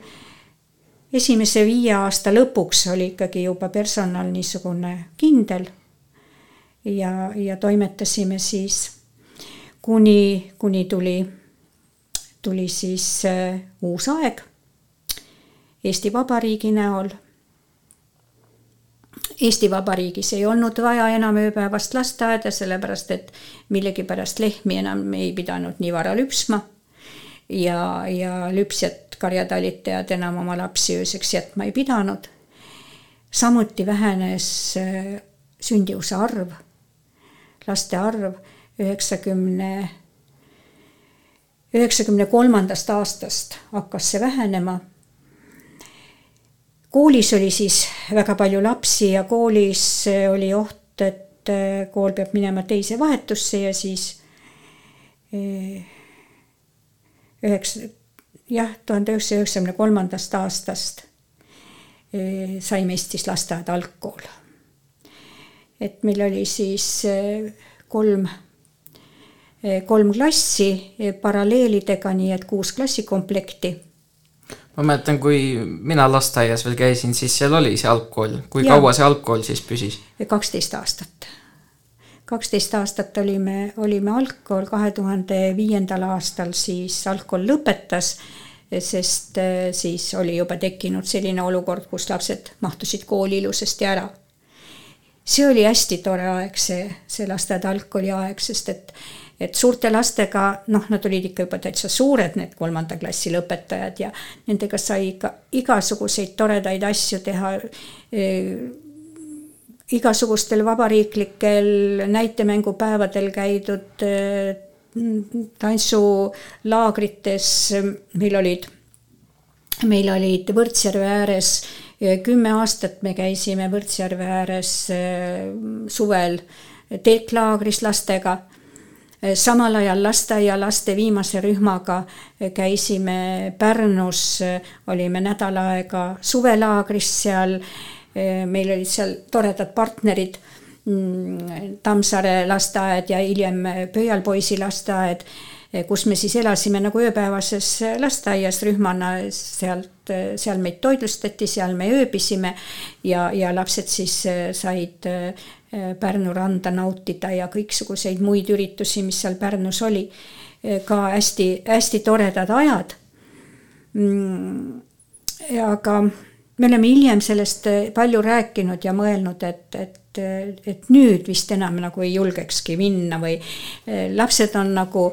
esimese viie aasta lõpuks oli ikkagi juba personal niisugune kindel. ja, ja toimetasime siis kuni, kuni tuli, tuli siis äh, uus aeg Eesti Vabariigi näol. Eesti Vabariigis ei olnud vaja enam ööpäevast lasteaeda, sellepärast et millegipärast lehmi enam ei pidanud nii vara lüpsma. ja, ja lüpsjad, karjatalitajad enam oma lapsi ööseks jätma ei pidanud. samuti vähenes äh, sündivuse arv, laste arv üheksakümne, üheksakümne kolmandast aastast hakkas see vähenema koolis oli siis väga palju lapsi ja koolis oli oht, et äh, kool peab minema teise vahetusse ja siis äh, üheksa, jah, tuhande üheksasaja üheksakümne kolmandast aastast äh, saime Eestis lasteaed algkool. et meil oli siis kolm, kolm klassi paralleelidega, nii et kuus klassikomplekti
ma mäletan, kui mina lasteaias veel käisin, siis seal oli see algkool, kui ja. kaua see algkool siis püsis?
kaksteist aastat. kaksteist aastat olime, olime algkool, kahe tuhande viiendal aastal siis algkool lõpetas, sest eh, siis oli juba tekkinud selline olukord, kus lapsed mahtusid kooli ilusasti ära. see oli hästi tore aeg, see, see lasteaed algkooli aeg, sest et et suurte lastega, noh, nad olid ikka juba täitsa suured, need kolmanda klassi lõpetajad ja nendega sai ikka igasuguseid toredaid asju teha e,. igasugustel vabariiklikel näitemängupäevadel käidud e, tantsulaagrites, meil olid, meil olid Võrtsjärve ääres kümme aastat me käisime Võrtsjärve ääres e, suvel telklaagris lastega samal ajal lasteaialaste viimase rühmaga eh, käisime Pärnus, eh, olime nädal aega suvelaagris seal. meil olid seal toredad partnerid. Mm, Tammsaare lasteaed ja hiljem Pöialpoisi lasteaed, kus me siis elasime nagu ööpäevases lasteaias rühmana, sealt, seal meid toitlustati, seal me ööbisime ja, ja lapsed siis said Pärnu randa nautida ja kõiksuguseid muid üritusi, mis seal Pärnus oli. Äh, ka hästi-hästi toredad ajad. Mm, aga me oleme hiljem sellest äh, palju rääkinud ja mõelnud, et, et, et nüüd vist enam nagu ei julgekski minna või lapsed on nagu,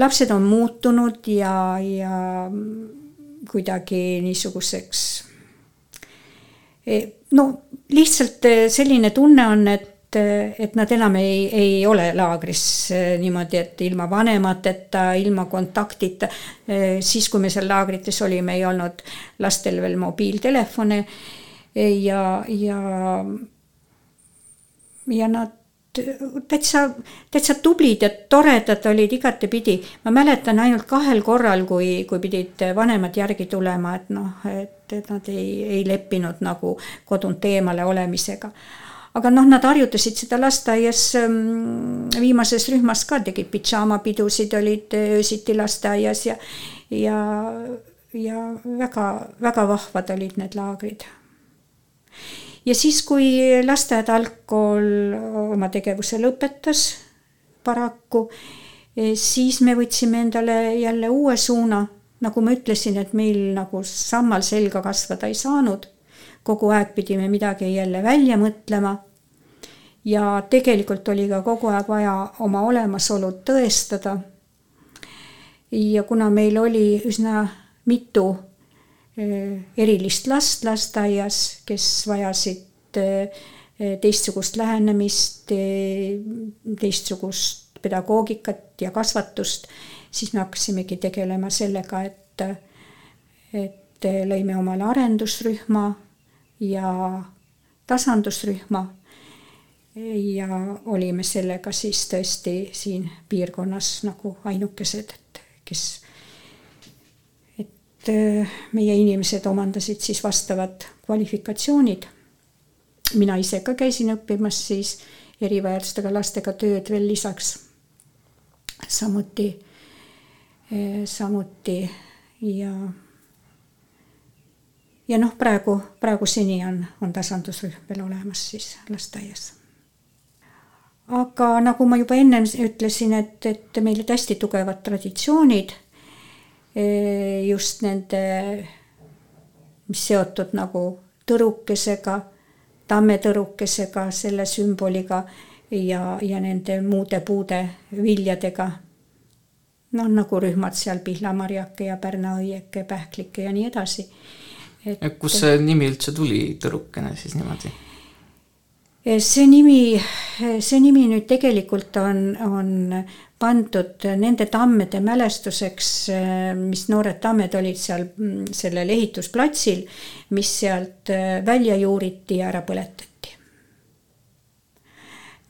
lapsed on muutunud ja, ja kuidagi niisuguseks no lihtsalt eh, selline tunne on, et, eh, et nad enam ei, ei ole laagris eh, niimoodi, et ilma vanemateta, ilma kontaktita. siis, kui me seal laagrites olime, ei olnud lastel veel mobiiltelefone ja, ja, ja nad täitsa, täitsa tublid ja toredad olid igatepidi. ma mäletan ainult kahel korral, kui, kui pidid vanemad järgi tulema, et noh, et, et nad ei, ei leppinud nagu kodunt eemale olemisega. aga noh, nad harjutasid seda lasteaias mm, viimases rühmas ka, tegid pidžaamapidusid, olid öösiti lasteaias ja, ja, ja väga, väga vahvad olid need laagrid ja siis, kui lasteaed algkool oma tegevuse lõpetas paraku, eh, siis me võtsime endale jälle uue suuna. nagu ma ütlesin, et meil nagu sammal selga kasvada ei saanud. kogu aeg pidime midagi jälle välja mõtlema. ja tegelikult oli ka kogu aeg vaja oma olemasolu tõestada. ja kuna meil oli üsna mitu erilist last lasteaias, kes vajasid äh, teistsugust lähenemist, äh, teistsugust pedagoogikat ja kasvatust, siis me hakkasimegi tegelema sellega, et, et lõime omale arendusrühma ja tasandusrühma. ja olime sellega siis tõesti siin piirkonnas nagu ainukesed, et kes Äh, meie inimesed omandasid siis vastavad kvalifikatsioonid. mina ise ka käisin õppimas siis erivajadustega lastega tööd veel lisaks. samuti, äh, samuti ja ja noh, praegu, praegu seni on, on tasandusrühm veel olemas siis lasteaias. aga nagu ma juba ennem ütlesin, et, et meil olid hästi tugevad traditsioonid just nende, mis seotud nagu tõrukesega, tammetõrukesega, selle sümboliga ja, ja nende muude puude viljadega. noh, nagu rühmad seal Pihlamarjake ja Pärnaõieke, Pähklike ja nii edasi.
kust see nimi üldse tuli, tõrukene siis niimoodi?
See nimi, see nimi nüüd tegelikult on, on pandud nende tammede mälestuseks, mis noored tammed olid seal mm, sellel ehitusplatsil, mis sealt välja juuriti ja ära põletati.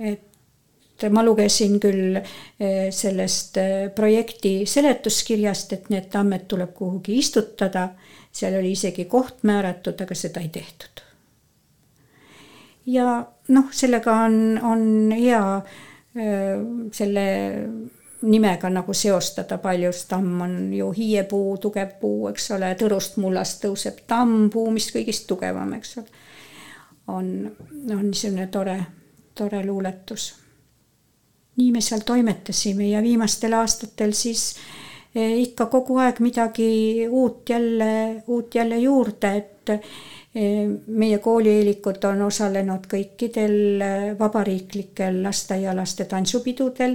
et ma lugesin küll sellest projekti seletuskirjast, et need tammed tuleb kuhugi istutada, seal oli isegi koht määratud, aga seda ei tehtud. Ja noh, sellega on, on hea selle nimega nagu seostada palju, sest tamm on ju hiiepuu, tugev puu, eks ole, tõrust mullast tõuseb tammpuu, mis kõigist tugevam, eks ole. on, on niisugune tore, tore luuletus. nii me seal toimetasime ja viimastel aastatel siis ikka kogu aeg midagi uut jälle, uut jälle juurde, et meie koolieelikud on osalenud kõikidel vabariiklikel lasteaialaste tantsupidudel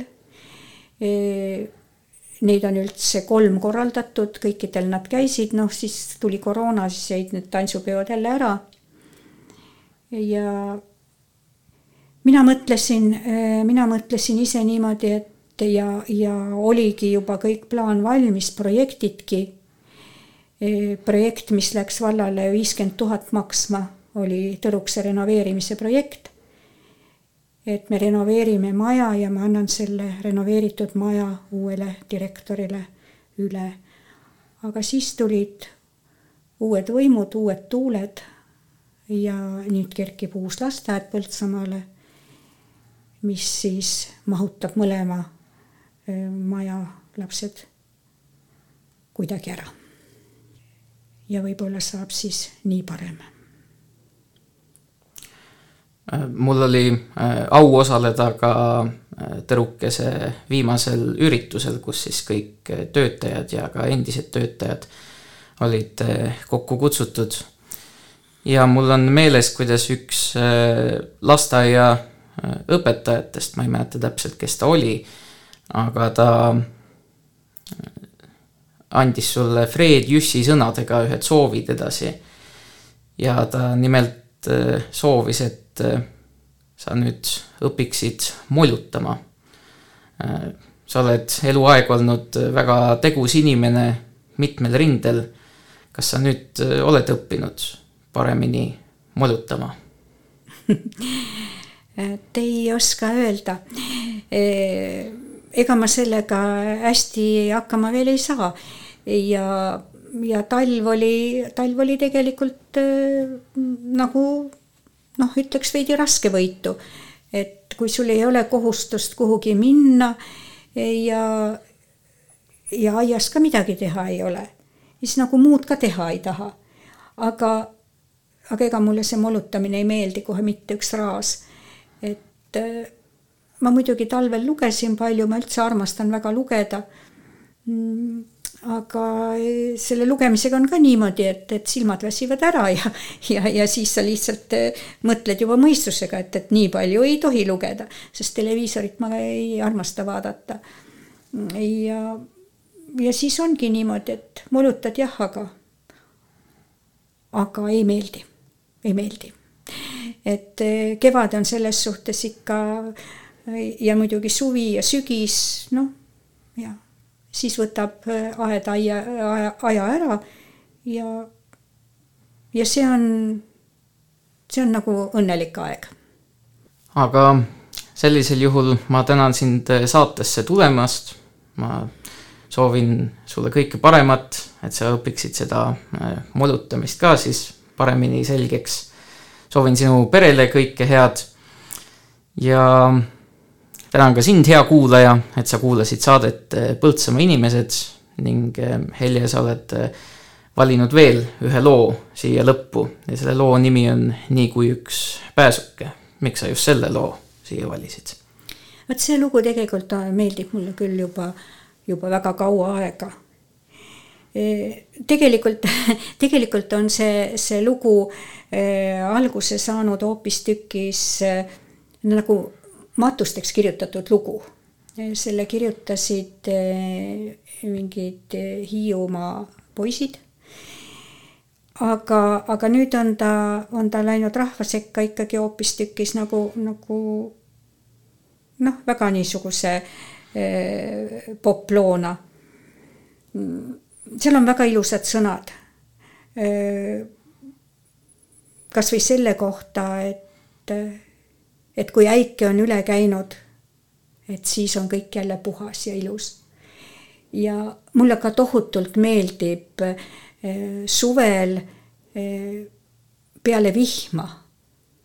Neid on üldse kolm korraldatud, kõikidel nad käisid, noh siis tuli koroona, siis jäid need tantsupeod jälle ära. ja mina mõtlesin, mina mõtlesin ise niimoodi, et ja, ja oligi juba kõik plaan valmis, projektidki. Projekt, mis läks vallale viiskümmend tuhat maksma, oli Tõrukse renoveerimise projekt et me renoveerime maja ja ma annan selle renoveeritud maja uuele direktorile üle. aga siis tulid uued võimud, uued tuuled ja nüüd kerkib uus lasteaed Põltsamaale, mis siis mahutab mõlema maja lapsed kuidagi ära. Ja võib-olla saab siis nii parem
Äh, mul oli äh, au osaleda ka äh, Tõrukese viimasel üritusel, kus siis kõik töötajad ja ka endised töötajad olid kokku kutsutud. ja mul on meeles, kuidas üks lasteaia õpetajatest, ma ei mäleta täpselt, kes ta oli, aga ta andis sulle Fred Jüssi sõnadega ühed soovid edasi. ja ta nimelt soovis, et äh, sa nüüd õpiksid molutama. Äh, sa oled eluaeg olnud väga tegus inimene mitmel rindel. kas sa nüüd äh, oled õppinud paremini molutama <laughs>
et ei oska öelda. ega ma sellega hästi hakkama veel ei saa ja, ja talv oli, talv oli tegelikult nagu noh, ütleks veidi raskevõitu. et kui sul ei ole kohustust kuhugi minna ja, ja aias ka midagi teha ei ole, siis nagu muud ka teha ei taha. aga, aga ega mulle see molutamine ei meeldi kohe mitte üks raas. et ma muidugi talvel lugesin palju, ma üldse armastan väga lugeda mm, aga eh, selle lugemisega on ka niimoodi, et, et silmad väsivad ära ja, ja, ja siis sa lihtsalt eh, mõtled juba mõistusega, et, et nii palju ei tohi lugeda, sest televiisorit ma ei armasta vaadata. ja, ja siis ongi niimoodi, et molutad jah, aga, aga ei meeldi, ei meeldi. et eh, kevad on selles suhtes ikka ja muidugi suvi ja sügis, noh, jah siis võtab äh, aed aia, aja, aja ära ja, ja see on, see on nagu õnnelik aeg.
aga sellisel juhul ma tänan sind äh, saatesse tulemast, ma soovin sulle kõike paremat, et sa õpiksid seda äh, molutamist ka siis paremini selgeks. soovin sinu perele kõike head ja tänan ka sind, hea kuulaja, et sa kuulasid saadet eh, Põltsamaa inimesed ning eh, Helje, sa oled eh, valinud veel ühe loo siia lõppu ja selle loo nimi on Nii kui üks pääsuke. miks sa just selle loo siia valisid?
vot see lugu tegelikult äh, meeldib mulle küll juba, juba väga kaua aega. tegelikult, <laughs> tegelikult on see, see lugu äh, alguse saanud hoopistükkis äh, nagu matusteks kirjutatud lugu. selle kirjutasid mingid Hiiumaa poisid aga, aga nüüd on ta, on ta läinud rahva sekka ikkagi hoopistükkis nagu, nagu noh, väga niisuguse eh, poploona. seal on väga ilusad sõnad eh,. kasvõi selle kohta, et, et kui äike on üle käinud, et siis on kõik jälle puhas ja ilus. ja mulle ka tohutult meeldib eh, suvel eh, peale vihma,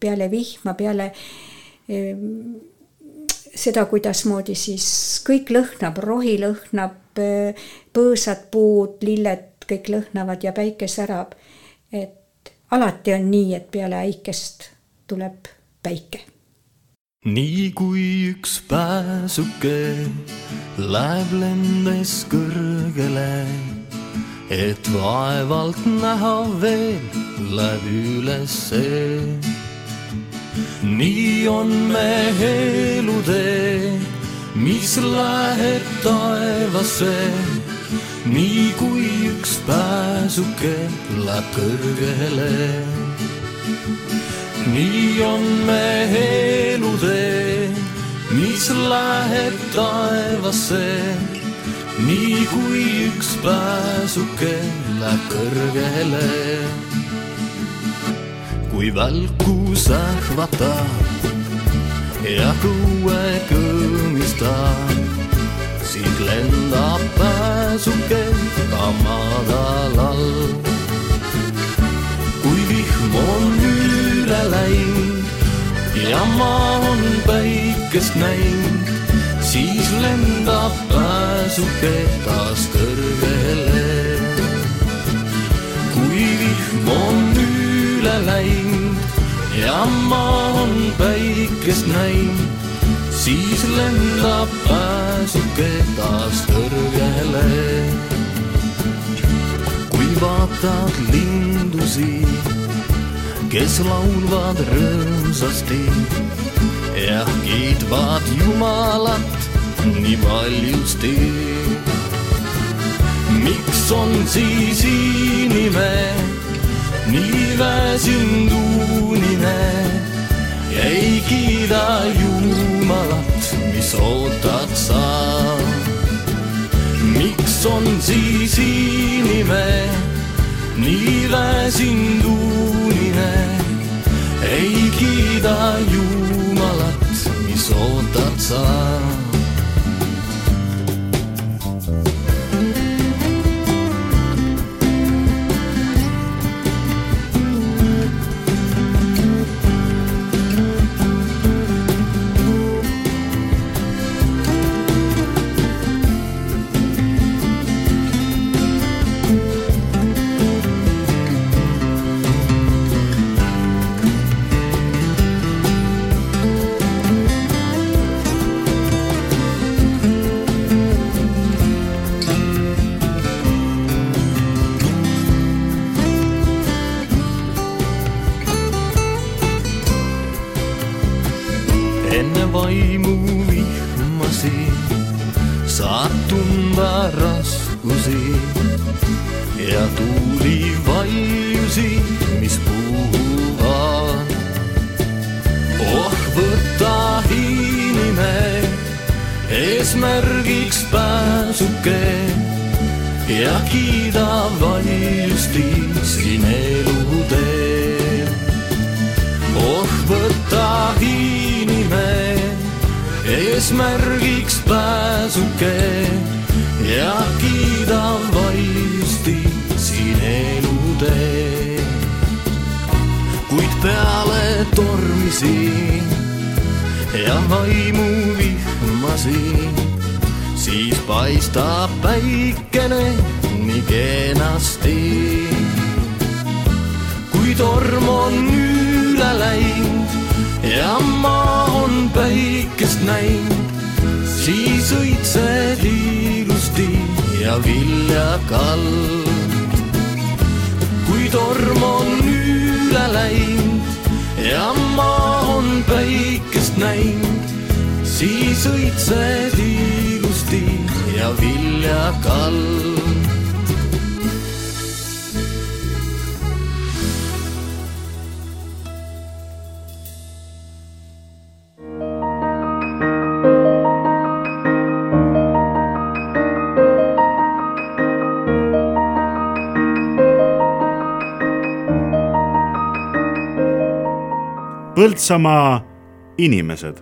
peale vihma, peale eh, seda, kuidasmoodi siis kõik lõhnab, rohi lõhnab, põõsad, puud, lilled, kõik lõhnavad ja päike särab. et alati on nii, et peale äikest tuleb päike
nii kui üks pääsuke läheb lendes kõrgele et vaevalt näha veel läbi ülesse. nii on me elutee, mis läheb taevasse, nii kui üks pääsuke läheb kõrgele. Nii on me elutee, mis läheb taevasse nii kui üks pääsuke läheb kõrgele. kui välku sähvatab ja kõue kõmistab, siis lendab pääsuke ka madalal. Ja maa on päikest näinud siis lendab pääsuke taas kõrgele. kui vihm on üle läinud ja maa on päikest näinud, siis lendab pääsuke taas kõrgele. kui vaatad lindusid, kes laulvad rõõmsasti ja kiitvad Jumalat nii valjusti. miks on siis inimene nii väsinud unine ja ei kiida Jumalat, mis ootad sa? miks on siis inimene nii väsinud unine, ei kiida Jumalat, mis ootad sa? Enne vaimu vihmasi saad tunda raskusi ja tuuli valjusi, mis puhuvad. oh, võta inimene eesmärgiks pääsuke ja kiida valjusti siin eesmärgiks pääsuke ja kiida valjusti siin eluteel. kuid peale tormisi ja vaimu vihmasi, siis paistab päikene nii kenasti. kui torm on üle läinud ja maa on päikest näinud, siis õitsed ilusti ja viljakalt. kui torm on üle läinud ja maa on päikest näinud, siis õitsed ilusti ja viljakalt.
Põltsamaa inimesed